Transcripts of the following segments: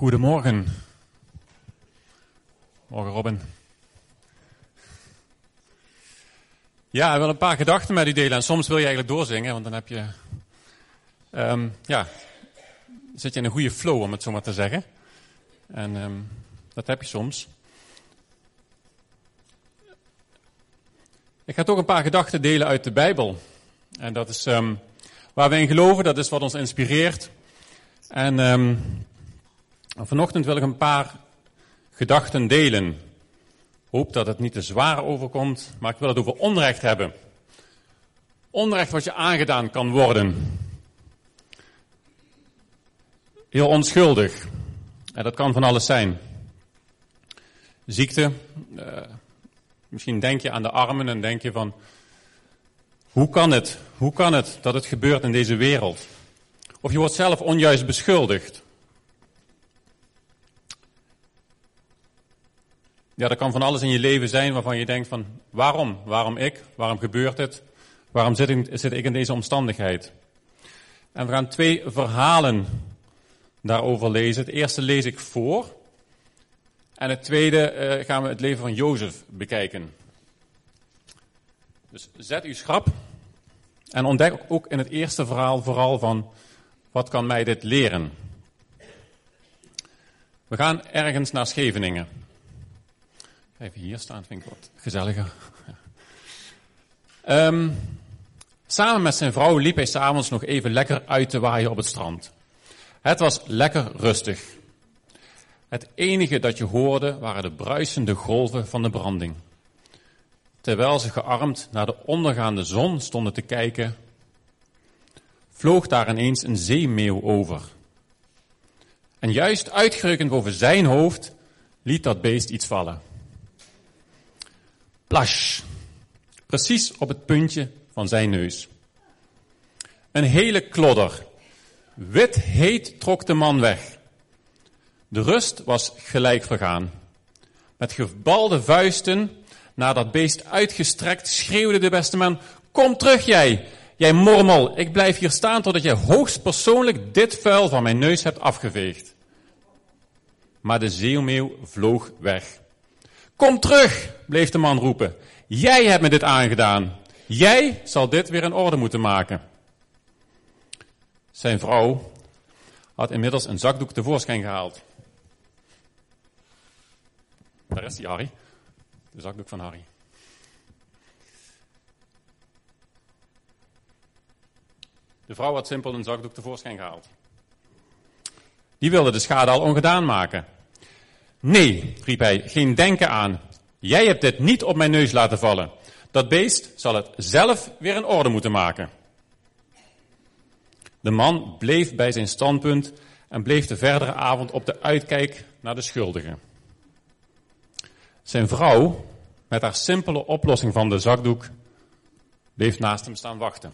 Goedemorgen. Morgen Robin. Ja, ik wil een paar gedachten met u delen. En soms wil je eigenlijk doorzingen, want dan heb je. Um, ja, zit je in een goede flow, om het zo maar te zeggen. En um, dat heb je soms. Ik ga toch een paar gedachten delen uit de Bijbel. En dat is um, waar we in geloven, dat is wat ons inspireert. En vanochtend wil ik een paar gedachten delen. Ik hoop dat het niet te zwaar overkomt, maar ik wil het over onrecht hebben. Onrecht wat je aangedaan kan worden. Heel onschuldig. En dat kan van alles zijn. Ziekte. Uh, misschien denk je aan de armen en denk je van, hoe kan het? Hoe kan het dat het gebeurt in deze wereld? Of je wordt zelf onjuist beschuldigd. Ja, er kan van alles in je leven zijn waarvan je denkt van, waarom? Waarom ik? Waarom gebeurt het? Waarom zit ik, zit ik in deze omstandigheid? En we gaan twee verhalen daarover lezen. Het eerste lees ik voor. En het tweede uh, gaan we het leven van Jozef bekijken. Dus zet uw schrap en ontdek ook in het eerste verhaal vooral van wat kan mij dit leren. We gaan ergens naar Scheveningen. Even hier staan, vind ik wat gezelliger. Um, samen met zijn vrouw liep hij s'avonds nog even lekker uit te waaien op het strand. Het was lekker rustig. Het enige dat je hoorde waren de bruisende golven van de branding. Terwijl ze gearmd naar de ondergaande zon stonden te kijken, vloog daar ineens een zeemeeuw over. En juist uitgerekend boven zijn hoofd liet dat beest iets vallen. Plash, precies op het puntje van zijn neus. Een hele klodder, wit heet trok de man weg. De rust was gelijk vergaan. Met gebalde vuisten naar dat beest uitgestrekt schreeuwde de beste man, kom terug jij, jij mormel, ik blijf hier staan totdat jij hoogstpersoonlijk dit vuil van mijn neus hebt afgeveegd. Maar de zeemeeuw vloog weg. Kom terug, bleef de man roepen. Jij hebt me dit aangedaan. Jij zal dit weer in orde moeten maken. Zijn vrouw had inmiddels een zakdoek tevoorschijn gehaald. Daar is die Harry. De zakdoek van Harry. De vrouw had simpel een zakdoek tevoorschijn gehaald. Die wilde de schade al ongedaan maken. Nee, riep hij, geen denken aan. Jij hebt dit niet op mijn neus laten vallen. Dat beest zal het zelf weer in orde moeten maken. De man bleef bij zijn standpunt en bleef de verdere avond op de uitkijk naar de schuldigen. Zijn vrouw, met haar simpele oplossing van de zakdoek, bleef naast hem staan wachten.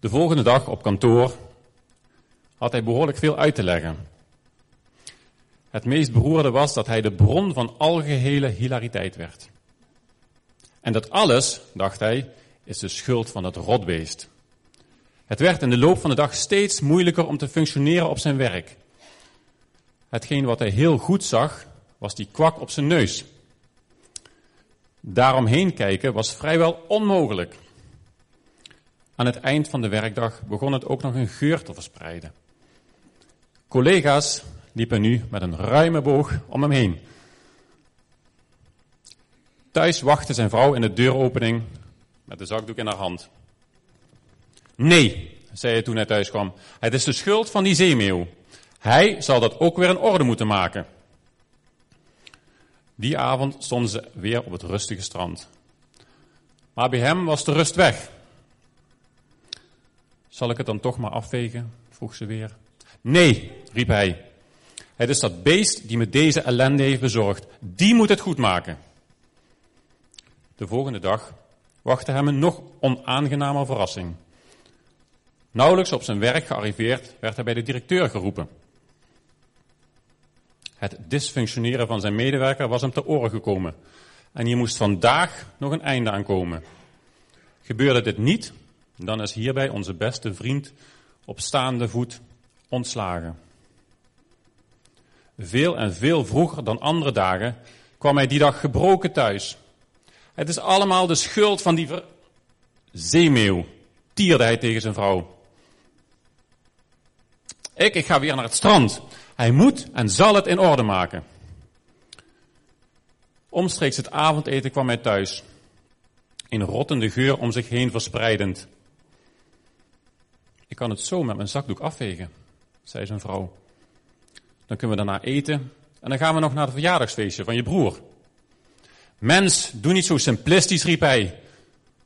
De volgende dag op kantoor had hij behoorlijk veel uit te leggen. Het meest beroerde was dat hij de bron van algehele hilariteit werd. En dat alles, dacht hij, is de schuld van het rotbeest. Het werd in de loop van de dag steeds moeilijker om te functioneren op zijn werk. Hetgeen wat hij heel goed zag, was die kwak op zijn neus. Daaromheen kijken was vrijwel onmogelijk. Aan het eind van de werkdag begon het ook nog een geur te verspreiden. Collega's liepen nu met een ruime boog om hem heen. Thuis wachtte zijn vrouw in de deuropening met de zakdoek in haar hand. Nee, zei hij toen hij thuis kwam, het is de schuld van die zeemeeuw. Hij zal dat ook weer in orde moeten maken. Die avond stonden ze weer op het rustige strand. Maar bij hem was de rust weg. Zal ik het dan toch maar afvegen? vroeg ze weer. Nee, riep hij. Het is dat beest die me deze ellende heeft bezorgd. Die moet het goed maken. De volgende dag wachtte hem een nog onaangenamer verrassing. Nauwelijks op zijn werk gearriveerd werd hij bij de directeur geroepen. Het dysfunctioneren van zijn medewerker was hem te oren gekomen. En hier moest vandaag nog een einde aan komen. Gebeurde dit niet, dan is hierbij onze beste vriend op staande voet ontslagen. Veel en veel vroeger dan andere dagen kwam hij die dag gebroken thuis. Het is allemaal de schuld van die ver... zeemeeuw, tierde hij tegen zijn vrouw. Ik, ik ga weer naar het strand. Hij moet en zal het in orde maken. Omstreeks het avondeten kwam hij thuis, in rottende geur om zich heen verspreidend. Ik kan het zo met mijn zakdoek afvegen, zei zijn vrouw. Dan kunnen we daarna eten en dan gaan we nog naar het verjaardagsfeestje van je broer. Mens, doe niet zo simplistisch, riep hij.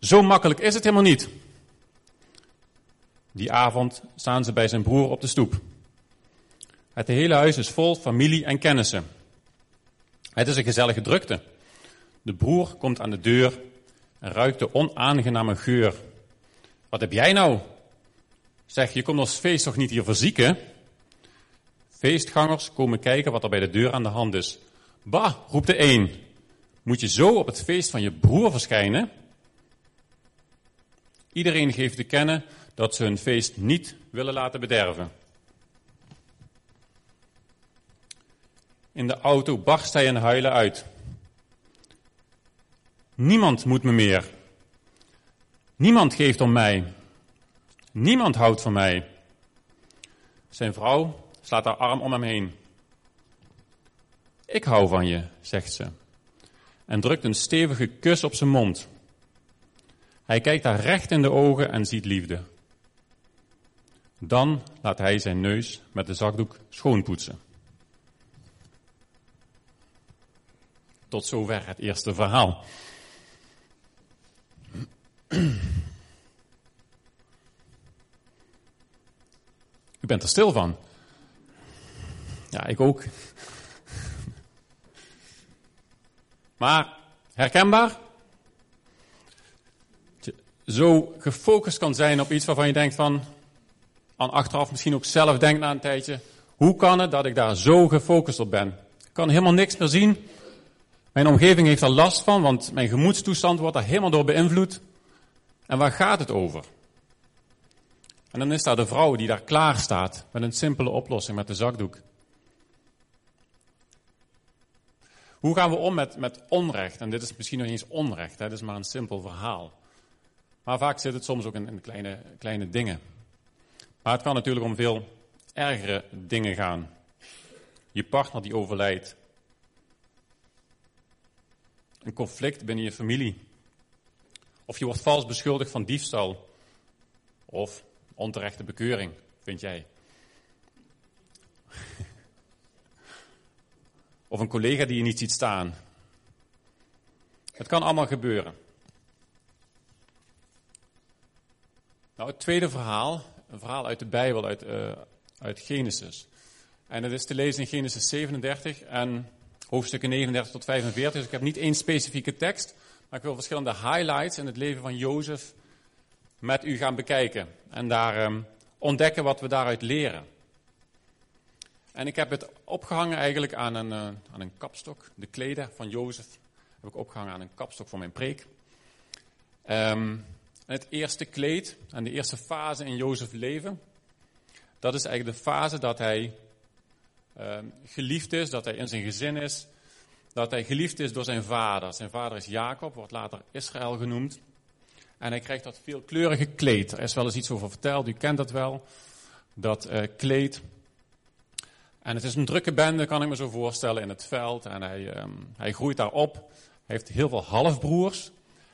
Zo makkelijk is het helemaal niet. Die avond staan ze bij zijn broer op de stoep. Het hele huis is vol familie en kennissen. Het is een gezellige drukte. De broer komt aan de deur en ruikt de onaangename geur. Wat heb jij nou? Zeg, je komt als feest toch niet hier voor zieken? Feestgangers komen kijken wat er bij de deur aan de hand is. Bah, roept de een. Moet je zo op het feest van je broer verschijnen? Iedereen geeft te kennen dat ze hun feest niet willen laten bederven. In de auto barst hij in huilen uit. Niemand moet me meer. Niemand geeft om mij. Niemand houdt van mij. Zijn vrouw slaat haar arm om hem heen. Ik hou van je, zegt ze. En drukt een stevige kus op zijn mond. Hij kijkt haar recht in de ogen en ziet liefde. Dan laat hij zijn neus met de zakdoek schoonpoetsen. Tot zover het eerste verhaal. U bent er stil van. Ja, ik ook. Maar herkenbaar? Zo gefocust kan zijn op iets waarvan je denkt van, aan achteraf misschien ook zelf denkt na een tijdje, hoe kan het dat ik daar zo gefocust op ben? Ik kan helemaal niks meer zien. Mijn omgeving heeft er last van, want mijn gemoedstoestand wordt daar helemaal door beïnvloed. En waar gaat het over? En dan is daar de vrouw die daar klaar staat met een simpele oplossing, met de zakdoek. Hoe gaan we om met, met onrecht? En dit is misschien nog eens onrecht, hè? dit is maar een simpel verhaal. Maar vaak zit het soms ook in, in kleine, kleine dingen. Maar het kan natuurlijk om veel ergere dingen gaan. Je partner die overlijdt. Een conflict binnen je familie. Of je wordt vals beschuldigd van diefstal. Of onterechte bekeuring, vind jij. Of een collega die je niet ziet staan. Het kan allemaal gebeuren. Nou, het tweede verhaal, een verhaal uit de Bijbel, uit, uh, uit Genesis. En het is te lezen in Genesis 37 en hoofdstukken 39 tot 45. Dus ik heb niet één specifieke tekst, maar ik wil verschillende highlights in het leven van Jozef met u gaan bekijken. En daar um, ontdekken wat we daaruit leren. En ik heb het opgehangen eigenlijk aan een, uh, aan een kapstok. De kleden van Jozef heb ik opgehangen aan een kapstok voor mijn preek. Um, het eerste kleed en de eerste fase in Jozefs leven, dat is eigenlijk de fase dat hij uh, geliefd is, dat hij in zijn gezin is, dat hij geliefd is door zijn vader. Zijn vader is Jacob, wordt later Israël genoemd. En hij krijgt dat veelkleurige kleed. Er is wel eens iets over verteld, u kent dat wel. Dat uh, kleed. En het is een drukke bende, kan ik me zo voorstellen, in het veld. En hij, um, hij groeit daar op. Heeft heel veel halfbroers.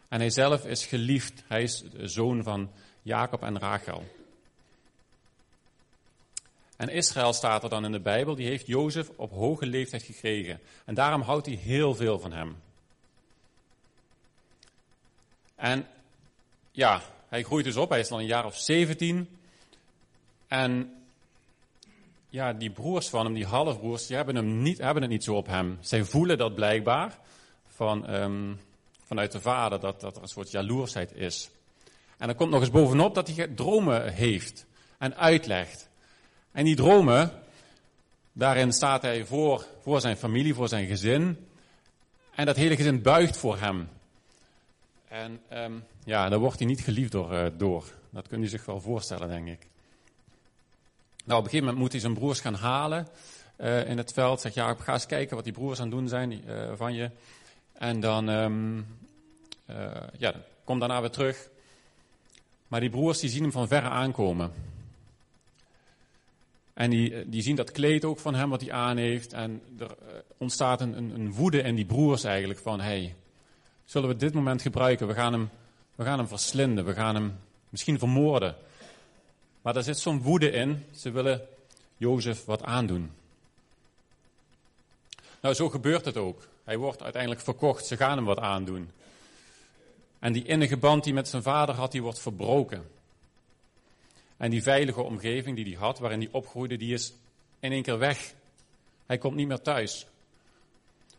En hij zelf is geliefd. Hij is zoon van Jacob en Rachel. En Israël staat er dan in de Bijbel, die heeft Jozef op hoge leeftijd gekregen. En daarom houdt hij heel veel van hem. En ja, hij groeit dus op, hij is dan een jaar of 17. En ja, die broers van hem, die halfbroers, die hebben, hem niet, hebben het niet zo op hem. Zij voelen dat blijkbaar van, um, vanuit de vader, dat, dat er een soort jaloersheid is. En dan komt nog eens bovenop dat hij dromen heeft en uitlegt. En die dromen, daarin staat hij voor, voor zijn familie, voor zijn gezin. En dat hele gezin buigt voor hem. En um, ja, daar wordt hij niet geliefd door, uh, door, Dat kunt u zich wel voorstellen, denk ik. Nou, op een gegeven moment moet hij zijn broers gaan halen uh, in het veld. Zegt, ja, ga eens kijken wat die broers aan het doen zijn uh, van je. En dan, um, ja, kom daarna weer terug. Maar die broers die zien hem van verre aankomen. En die, die zien dat kleed ook van hem wat hij aan heeft. En er ontstaat een, een, een woede in die broers eigenlijk van, hey, zullen we dit moment gebruiken? We gaan hem, we gaan hem verslinden, we gaan hem misschien vermoorden. Maar daar zit zo'n woede in. Ze willen Jozef wat aandoen. Nou, zo gebeurt het ook. Hij wordt uiteindelijk verkocht. Ze gaan hem wat aandoen. En die innige band die met zijn vader had, die wordt verbroken. En die veilige omgeving die hij had, waarin hij opgroeide, die is in één keer weg. Hij komt niet meer thuis.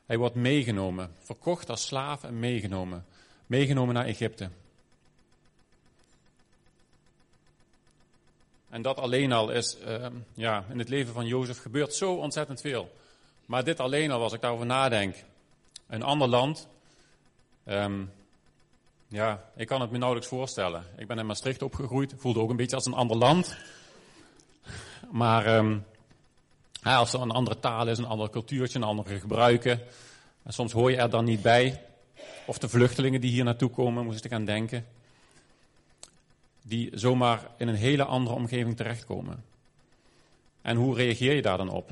Hij wordt meegenomen, verkocht als slaaf en meegenomen. Meegenomen naar Egypte. En dat alleen al is, uh, ja, in het leven van Jozef gebeurt zo ontzettend veel. Maar dit alleen al, als ik daarover nadenk, een ander land, um, ja, ik kan het me nauwelijks voorstellen. Ik ben in Maastricht opgegroeid, voelde ook een beetje als een ander land. Maar um, ja, als er een andere taal is, een ander cultuurtje, een andere gebruiken, en soms hoor je er dan niet bij. Of de vluchtelingen die hier naartoe komen, moest ik aan denken die zomaar in een hele andere omgeving terechtkomen. En hoe reageer je daar dan op?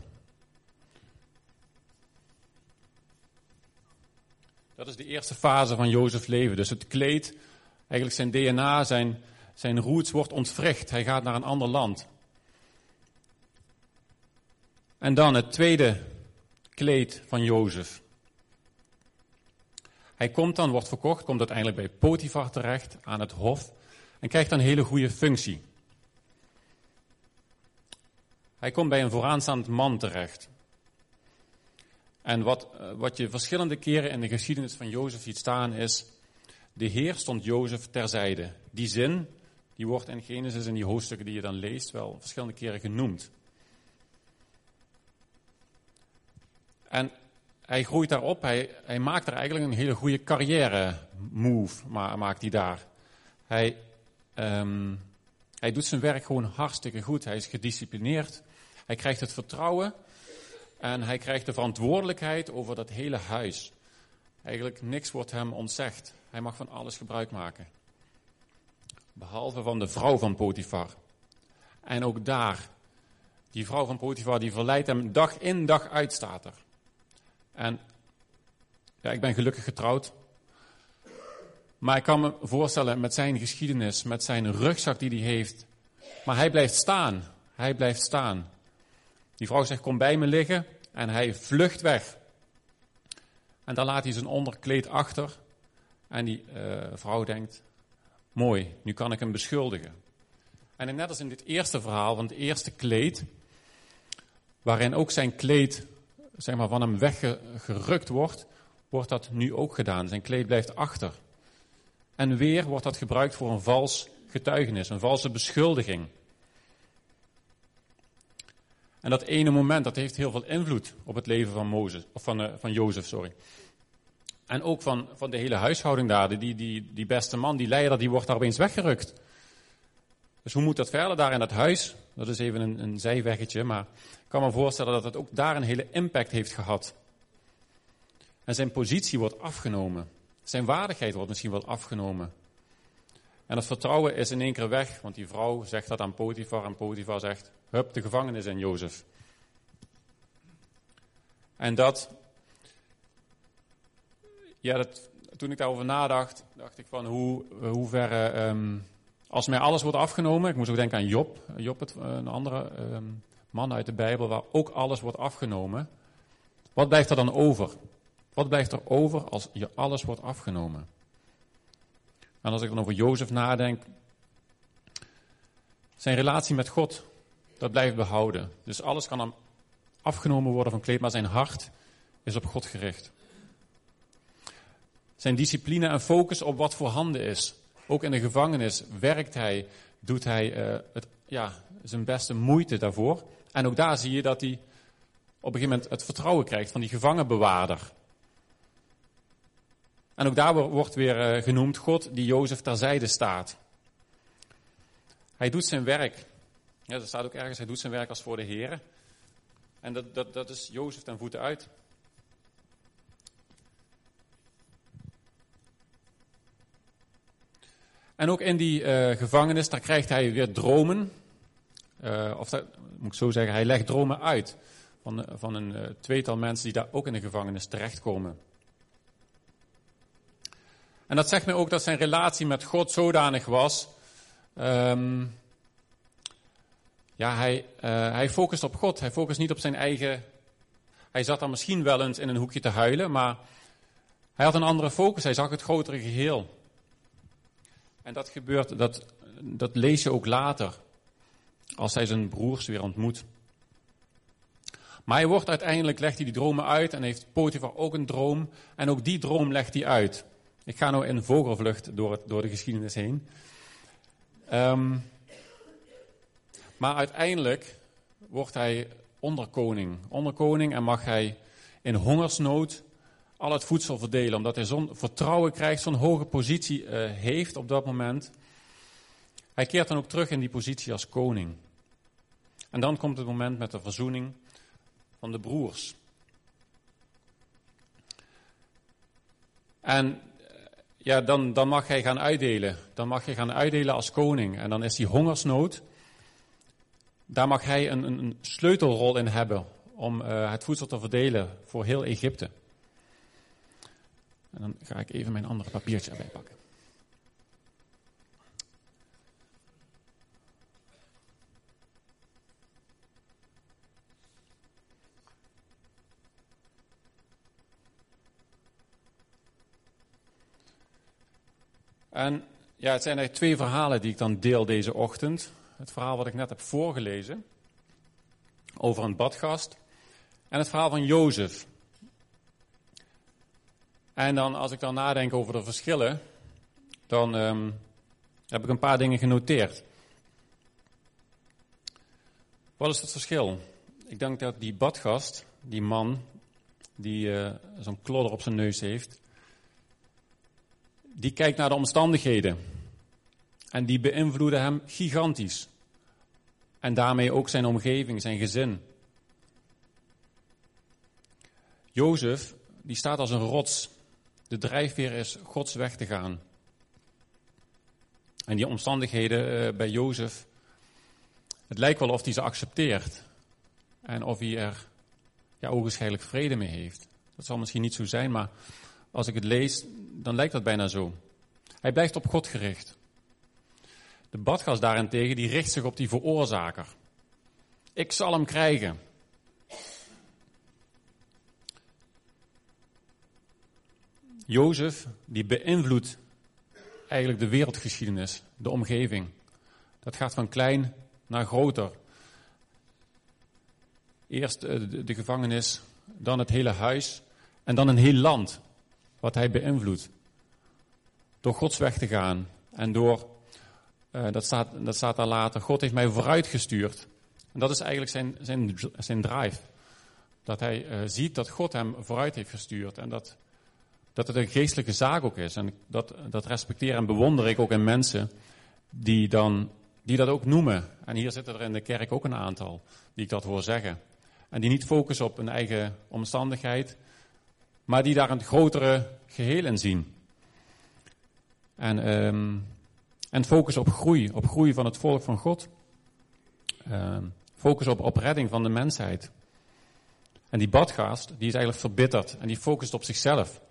Dat is de eerste fase van Jozefs leven. Dus het kleed, eigenlijk zijn DNA, zijn, zijn roots wordt ontwricht. Hij gaat naar een ander land. En dan het tweede kleed van Jozef. Hij komt dan, wordt verkocht, komt uiteindelijk bij Potifar terecht aan het hof en krijgt een hele goede functie. Hij komt bij een vooraanstaand man terecht. En wat, eh, wat je verschillende keren in de geschiedenis van Jozef ziet staan is, de Heer stond Jozef terzijde. Die zin, die wordt in Genesis in die hoofdstukken die je dan leest wel verschillende keren genoemd. En hij groeit daarop, hij, hij maakt er eigenlijk een hele goede carrière move, maakt hij daar. Hij Um, hij doet zijn werk gewoon hartstikke goed. Hij is gedisciplineerd. Hij krijgt het vertrouwen. En hij krijgt de verantwoordelijkheid over dat hele huis. Eigenlijk niks wordt hem ontzegd. Hij mag van alles gebruik maken. Behalve van de vrouw van Potifar. En ook daar, die vrouw van Potifar, die verleidt hem dag in dag uit, staat er. En ja, ik ben gelukkig getrouwd. Maar ik kan me voorstellen met zijn geschiedenis, met zijn rugzak die hij heeft. Maar hij blijft staan. Hij blijft staan. Die vrouw zegt: Kom bij me liggen. En hij vlucht weg. En dan laat hij zijn onderkleed achter. En die uh, vrouw denkt: Mooi, nu kan ik hem beschuldigen. En net als in dit eerste verhaal van het eerste kleed, waarin ook zijn kleed zeg maar, van hem weggerukt wordt, wordt dat nu ook gedaan. Zijn kleed blijft achter. En weer wordt dat gebruikt voor een vals getuigenis, een valse beschuldiging. En dat ene moment, dat heeft heel veel invloed op het leven van, Mozes, of van, uh, van Jozef. Sorry. En ook van, van de hele huishouding daar. Die, die, die beste man, die leider, die wordt daar opeens weggerukt. Dus hoe moet dat verder daar in dat huis? Dat is even een, een zijweggetje, maar ik kan me voorstellen dat het ook daar een hele impact heeft gehad. En zijn positie wordt afgenomen. Zijn waardigheid wordt misschien wel afgenomen. En het vertrouwen is in één keer weg, want die vrouw zegt dat aan Potifar en Potifar zegt, hup, de gevangenis in Jozef. En dat, ja, dat, toen ik daarover nadacht, dacht ik van hoe, hoe ver, um, als mij alles wordt afgenomen, ik moest ook denken aan Job, Job het, een andere um, man uit de Bijbel, waar ook alles wordt afgenomen. Wat blijft er dan over? Wat blijft er over als je alles wordt afgenomen? En als ik dan over Jozef nadenk, zijn relatie met God, dat blijft behouden. Dus alles kan hem afgenomen worden van kleed, maar zijn hart is op God gericht. Zijn discipline en focus op wat voorhanden is. Ook in de gevangenis werkt hij, doet hij uh, het, ja, zijn beste moeite daarvoor. En ook daar zie je dat hij op een gegeven moment het vertrouwen krijgt van die gevangenbewaarder. En ook daar wordt weer eh, genoemd God die Jozef terzijde staat. Hij doet zijn werk. Ja, er staat ook ergens, hij doet zijn werk als voor de Heer. En dat, dat, dat is Jozef ten voeten uit. En ook in die uh, gevangenis, daar krijgt hij weer dromen. Uh, of dat, moet ik zo zeggen, hij legt dromen uit. Van, van een tweetal mensen die daar ook in de gevangenis terechtkomen. En dat zegt mij ook dat zijn relatie met God zodanig was. Um, ja, hij, hij focust op God. Hij focust niet op zijn eigen. Hij zat dan misschien wel eens in een hoekje te huilen, maar hij had een andere focus. Hij zag het grotere geheel. En dat gebeurt, dat, dat lees je ook later, als hij zijn broers weer ontmoet. Maar hij wordt uiteindelijk, legt hij die dromen uit en heeft Potifar ook een droom. En ook die droom legt hij uit. Ik ga nou in vogelvlucht door, het, door de geschiedenis heen. Um, maar uiteindelijk wordt hij onderkoning. Onderkoning en mag hij in hongersnood al het voedsel verdelen, omdat hij zo'n vertrouwen krijgt, zo'n hoge positie uh, heeft op dat moment. Hij keert dan ook terug in die positie als koning. En dan komt het moment met de verzoening van de broers. En ja, dan, dan mag hij gaan uitdelen. Dan mag hij gaan uitdelen als koning. En dan is die hongersnood. Daar mag hij een, een sleutelrol in hebben om uh, het voedsel te verdelen voor heel Egypte. En dan ga ik even mijn andere papiertje erbij pakken. En ja, het zijn eigenlijk twee verhalen die ik dan deel deze ochtend. Het verhaal wat ik net heb voorgelezen over een badgast. En het verhaal van Jozef. En dan, als ik dan nadenk over de verschillen, dan um, heb ik een paar dingen genoteerd. Wat is het verschil? Ik denk dat die badgast, die man, die uh, zo'n klodder op zijn neus heeft, die kijkt naar de omstandigheden. En die beïnvloeden hem gigantisch. En daarmee ook zijn omgeving, zijn gezin. Jozef, die staat als een rots. De drijfveer is Gods weg te gaan. En die omstandigheden uh, bij Jozef, het lijkt wel of hij ze accepteert. En of hij er ja, ogenschijnlijk vrede mee heeft. Dat zal misschien niet zo zijn, maar als ik het lees, dan lijkt dat bijna zo. Hij blijft op God gericht. De badgast daarentegen, die richt zich op die veroorzaker. Ik zal hem krijgen. Jozef, die beïnvloedt eigenlijk de wereldgeschiedenis, de omgeving. Dat gaat van klein naar groter. Eerst de gevangenis, dan het hele huis en dan een heel land wat hij beïnvloedt. Door Gods weg te gaan en door, uh, dat, staat, dat staat daar later, God heeft mij vooruitgestuurd. En dat is eigenlijk zijn, zijn, zijn drive. Dat hij uh, ziet dat God hem vooruit heeft gestuurd en dat, dat het een geestelijke zaak ook is. En dat, dat respecteer en bewonder ik ook in mensen die, dan, die dat ook noemen. En hier zitten er in de kerk ook een aantal die ik dat hoor zeggen. En die niet focussen op een eigen omstandigheid, maar die daar een grotere geheel in zien. En, um, en focus op groei, op groei van het volk van God. Um, focus op, op redding van de mensheid. En die badgast, die is eigenlijk verbitterd en die focust op zichzelf.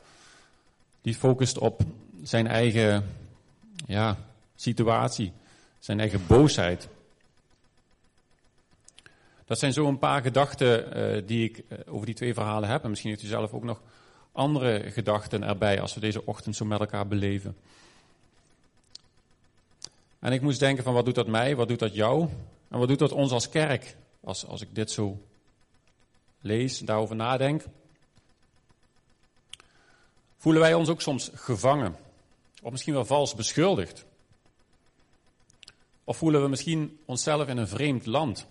Die focust op zijn eigen ja, situatie, zijn eigen boosheid. Dat zijn zo een paar gedachten uh, die ik uh, over die twee verhalen heb. En misschien heeft u zelf ook nog andere gedachten erbij als we deze ochtend zo met elkaar beleven. En ik moest denken van wat doet dat mij, wat doet dat jou en wat doet dat ons als kerk als, als ik dit zo lees, daarover nadenk. Voelen wij ons ook soms gevangen of misschien wel vals beschuldigd? Of voelen we misschien onszelf in een vreemd land?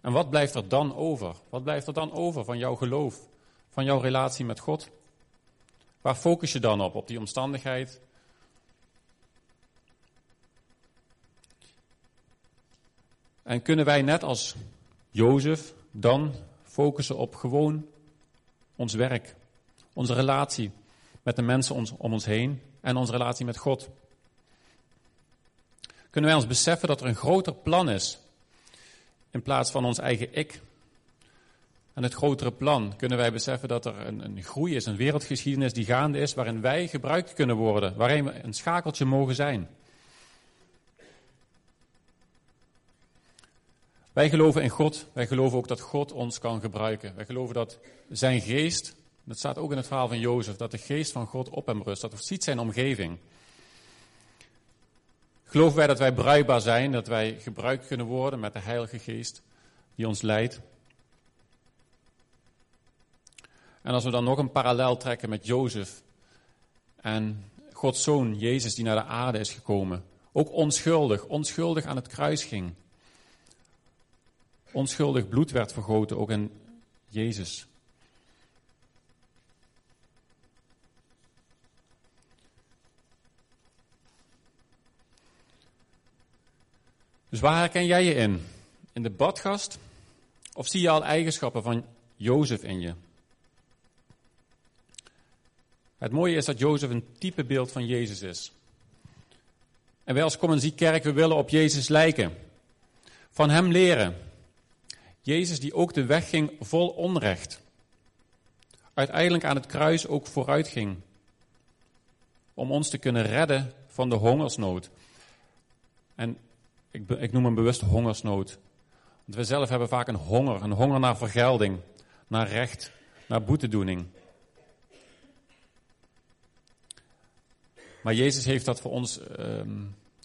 En wat blijft er dan over? Wat blijft er dan over van jouw geloof? Van jouw relatie met God? Waar focus je dan op? Op die omstandigheid? En kunnen wij net als Jozef dan focussen op gewoon ons werk, onze relatie met de mensen om ons heen en onze relatie met God? Kunnen wij ons beseffen dat er een groter plan is in plaats van ons eigen ik? En het grotere plan kunnen wij beseffen dat er een, een groei is, een wereldgeschiedenis die gaande is, waarin wij gebruikt kunnen worden, waarin we een schakeltje mogen zijn. Wij geloven in God. Wij geloven ook dat God ons kan gebruiken. Wij geloven dat zijn geest, dat staat ook in het verhaal van Jozef, dat de geest van God op hem rust. Dat ziet zijn omgeving. Geloven wij dat wij bruikbaar zijn, dat wij gebruikt kunnen worden met de Heilige Geest die ons leidt? En als we dan nog een parallel trekken met Jozef en Gods zoon Jezus die naar de aarde is gekomen, ook onschuldig, onschuldig aan het kruis ging. Onschuldig bloed werd vergoten, ook in Jezus. Dus waar herken jij je in? In de badgast? Of zie je al eigenschappen van Jozef in je? Het mooie is dat Jozef een typebeeld van Jezus is. En wij als Kom Kerk, willen op Jezus lijken. Van hem leren. Jezus die ook de weg ging vol onrecht. Uiteindelijk aan het kruis ook vooruit ging. Om ons te kunnen redden van de hongersnood. En ik, ik noem hem bewust hongersnood. Want we zelf hebben vaak een honger. Een honger naar vergelding. Naar recht. Naar boetedoening. Maar Jezus heeft dat voor ons, ehm,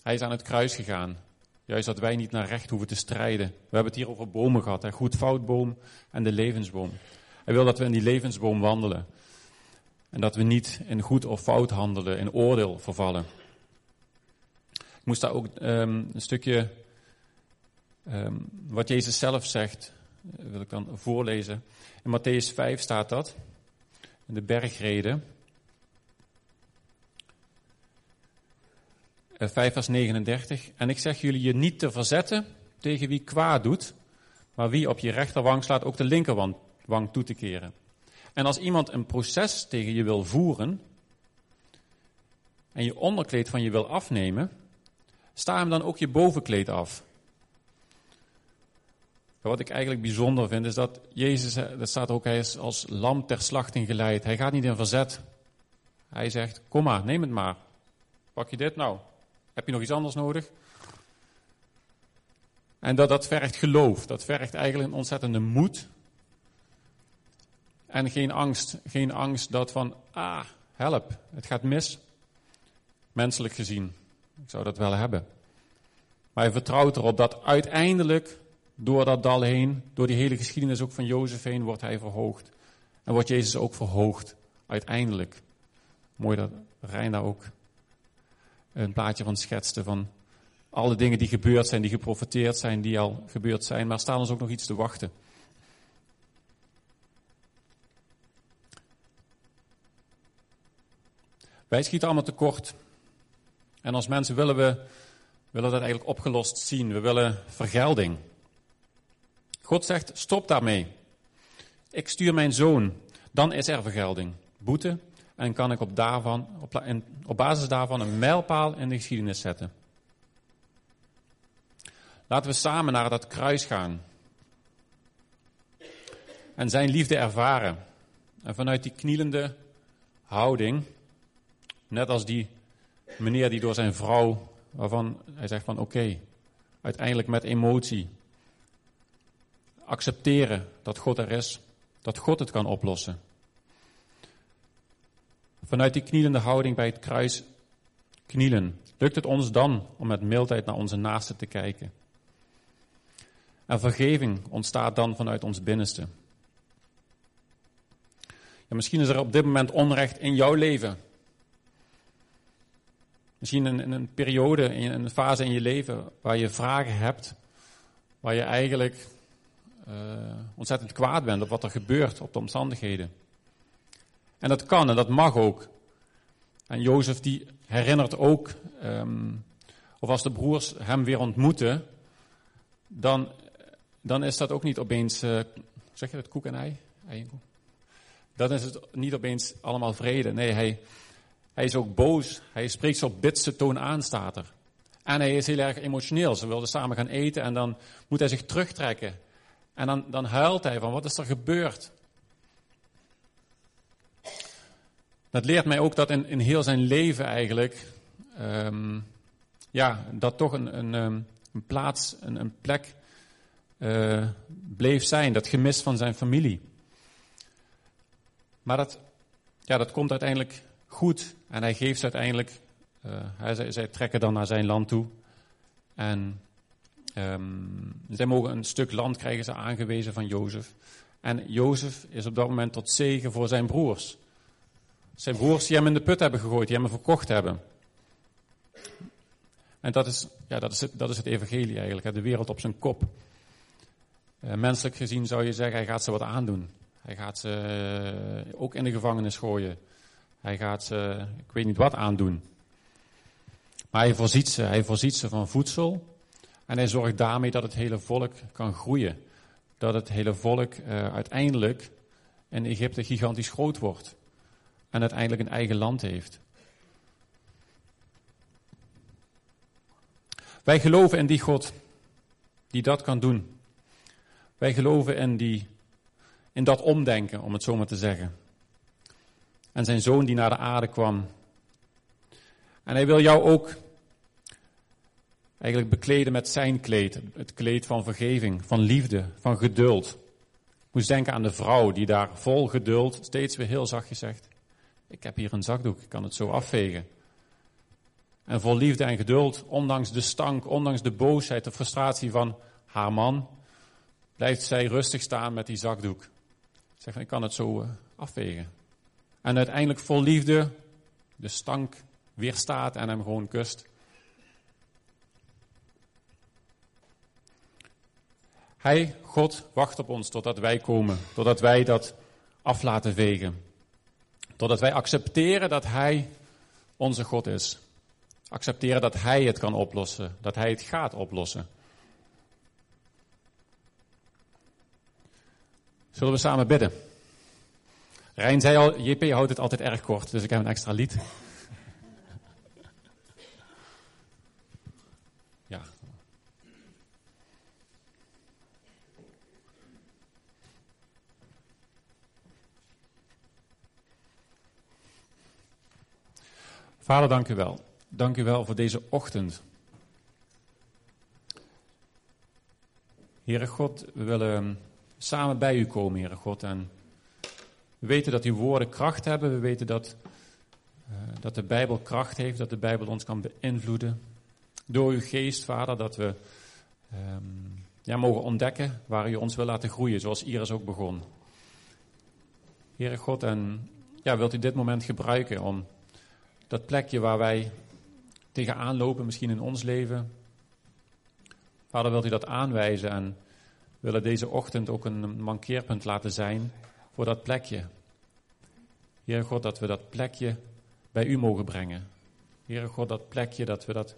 hij is aan het kruis gegaan. Juist dat wij niet naar recht hoeven te strijden. We hebben het hier over bomen gehad, hè? goed foutboom en de levensboom. Hij wil dat we in die levensboom wandelen. En dat we niet in goed of fout handelen, in oordeel vervallen. Ik moest daar ook ehm, een stukje, ehm, wat Jezus zelf zegt, eh, wil ik dan voorlezen. In Matthäus 5 staat dat, in de bergreden. 5 eh, vers 39. En ik zeg jullie je niet te verzetten tegen wie kwaad doet, maar wie op je rechterwang slaat ook de linkerwang toe te keren. En als iemand een proces tegen je wil voeren en je onderkleed van je wil afnemen, sta hem dan ook je bovenkleed af. Wat ik eigenlijk bijzonder vind is dat Jezus, dat staat ook, hij is als lam ter slachting geleid. Hij gaat niet in verzet. Hij zegt, kom maar, neem het maar. Pak je dit nou? Heb je nog iets anders nodig? En dat, dat vergt geloof. Dat vergt eigenlijk een ontzettende moed. En geen angst. Geen angst dat van, ah, help, het gaat mis. Menselijk gezien. Ik zou dat wel hebben. Maar hij vertrouwt erop dat uiteindelijk, door dat dal heen, door die hele geschiedenis ook van Jozef heen, wordt hij verhoogd. En wordt Jezus ook verhoogd. Uiteindelijk. Mooi dat daar ook een plaatje van schetste van alle dingen die gebeurd zijn, die geprofiteerd zijn, die al gebeurd zijn. Maar staan ons ook nog iets te wachten. Wij schieten allemaal tekort. En als mensen willen we willen dat eigenlijk opgelost zien. We willen vergelding. God zegt: stop daarmee. Ik stuur mijn zoon. Dan is er vergelding. Boete en kan ik op, daarvan, op, op basis daarvan een mijlpaal in de geschiedenis zetten. Laten we samen naar dat kruis gaan. En zijn liefde ervaren. En vanuit die knielende houding, net als die meneer die door zijn vrouw, waarvan hij zegt van oké, uiteindelijk met emotie, accepteren dat God er is, dat God het kan oplossen. Vanuit die knielende houding bij het kruis knielen, lukt het ons dan om met mildheid naar onze naasten te kijken. En vergeving ontstaat dan vanuit ons binnenste. Ja, misschien is er op dit moment onrecht in jouw leven. Misschien in, een periode, in een fase in je leven waar je vragen hebt, waar je eigenlijk uh, ontzettend kwaad bent op wat er gebeurt, op de omstandigheden. En dat kan en dat mag ook. En Jozef die herinnert ook, um, of als de broers hem weer ontmoeten, dan, dan is dat ook niet opeens, uh, zeg je dat, koek en ei? Dan is het niet opeens allemaal vrede. Nee, hij, hij is ook boos. Hij spreekt zo op bitse toon aan, staat er. En hij is heel erg emotioneel. Ze wilden samen gaan eten en dan moet hij zich terugtrekken. En dan, dan huilt hij van, wat is er gebeurd? Dat leert mij ook dat in, in heel zijn leven eigenlijk, um, ja, dat toch een, een, ehm, plaats, een, een plek uh, bleef zijn. Dat gemis van zijn familie. Maar dat, ja, dat komt uiteindelijk goed. En hij geeft ze uiteindelijk, uh, hij, zij trekken dan naar zijn land toe. En um, zij mogen een stuk land krijgen ze aangewezen van Jozef. En Jozef is op dat moment tot zegen voor zijn broers. Zijn broers die hem in de put hebben gegooid, die hem verkocht hebben. En dat is, ja, dat is, het, dat is het evangelie eigenlijk, de wereld op zijn kop. Uh, menselijk gezien zou je zeggen, hij gaat ze wat aandoen. Hij gaat ze uh, ook in de gevangenis gooien. Hij gaat ze, ik weet niet wat aandoen. Maar hij voorziet ze, hij voorziet ze van voedsel. En hij zorgt daarmee dat het hele volk kan groeien. Dat het hele volk uh, uiteindelijk in Egypte gigantisch groot wordt en uiteindelijk een eigen land heeft. Wij geloven in die God die dat kan doen. Wij geloven in, die, in dat omdenken, om het zo maar te zeggen. En zijn zoon die naar de aarde kwam. En hij wil jou ook eigenlijk bekleden met zijn kleed. Het kleed van vergeving, van liefde, van geduld. Moest denken aan de vrouw die daar vol geduld steeds weer heel zachtjes zegt. Ik heb hier een zakdoek, ik kan het zo afvegen. En vol liefde en geduld, ondanks de stank, ondanks de boosheid, de frustratie van haar man, blijft zij rustig staan met die zakdoek. Zeg van, ik kan het zo uh, afvegen. En uiteindelijk vol liefde de stank weerstaat en hem gewoon kust. Hij, God, wacht op ons totdat wij komen, totdat wij dat af laten vegen. Totdat wij accepteren dat Hij onze God is. Accepteren dat Hij het kan oplossen, dat Hij het gaat oplossen. Zullen we samen bidden? Rijn zei al, JP houdt het altijd erg kort, dus ik heb een extra lied. Ja. Vader, dank u wel. Dank u wel voor deze ochtend. Heere God, we willen samen bij u komen, Heere God. En we weten dat uw woorden kracht hebben. We weten dat, uh, dat de Bijbel kracht heeft, dat de Bijbel ons kan beïnvloeden. Door uw geest, Vader, dat we um, ja, mogen ontdekken waar u ons wil laten groeien, zoals Iris ook begon. Heere God, en ja, wilt u dit moment gebruiken om dat plekje waar wij tegenaan lopen, misschien in ons leven. Vader, wilt u dat aanwijzen en willen deze ochtend ook een mankeerpunt laten zijn voor dat plekje. Heere God, dat we dat plekje bij u mogen brengen. Heere God, dat plekje dat we dat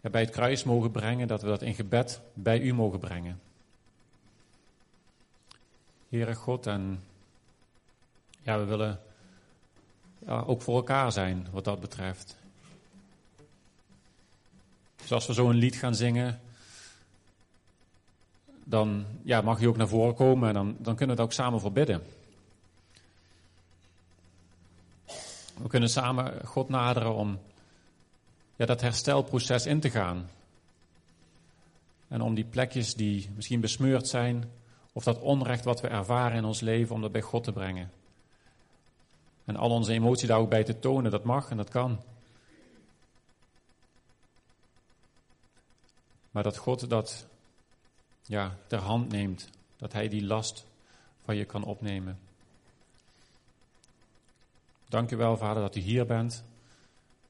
bij het kruis mogen brengen, dat we dat in gebed bij u mogen brengen. Heere God, en ja, we willen ook voor elkaar zijn wat dat betreft. Dus als we zo een lied gaan zingen, dan ja, mag je ook naar voren komen en dan, dan kunnen we het ook samen voor bidden. We kunnen samen God naderen om ja, dat herstelproces in te gaan. En om die plekjes die misschien besmeurd zijn, of dat onrecht wat we ervaren in ons leven, om dat bij God te brengen. En al onze emotie daar ook bij te tonen, dat mag en dat kan. Maar dat God dat ja, ter hand neemt, dat Hij die last van je kan opnemen. Dank u wel, Vader, dat u hier bent.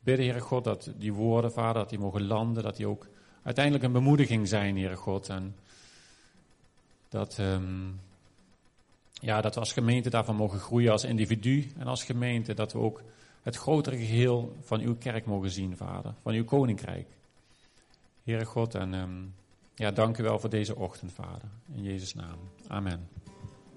Bidden, Heere God, dat die woorden, Vader, dat die mogen landen, dat die ook uiteindelijk een bemoediging zijn, Heere God. En dat, um, ja, dat we als gemeente daarvan mogen groeien als individu en als gemeente. Dat we ook het grotere geheel van uw kerk mogen zien, Vader, van uw koninkrijk. Heere God, en um, Ja, dank u wel voor deze ochtend, Vader. In Jezus' naam. Amen.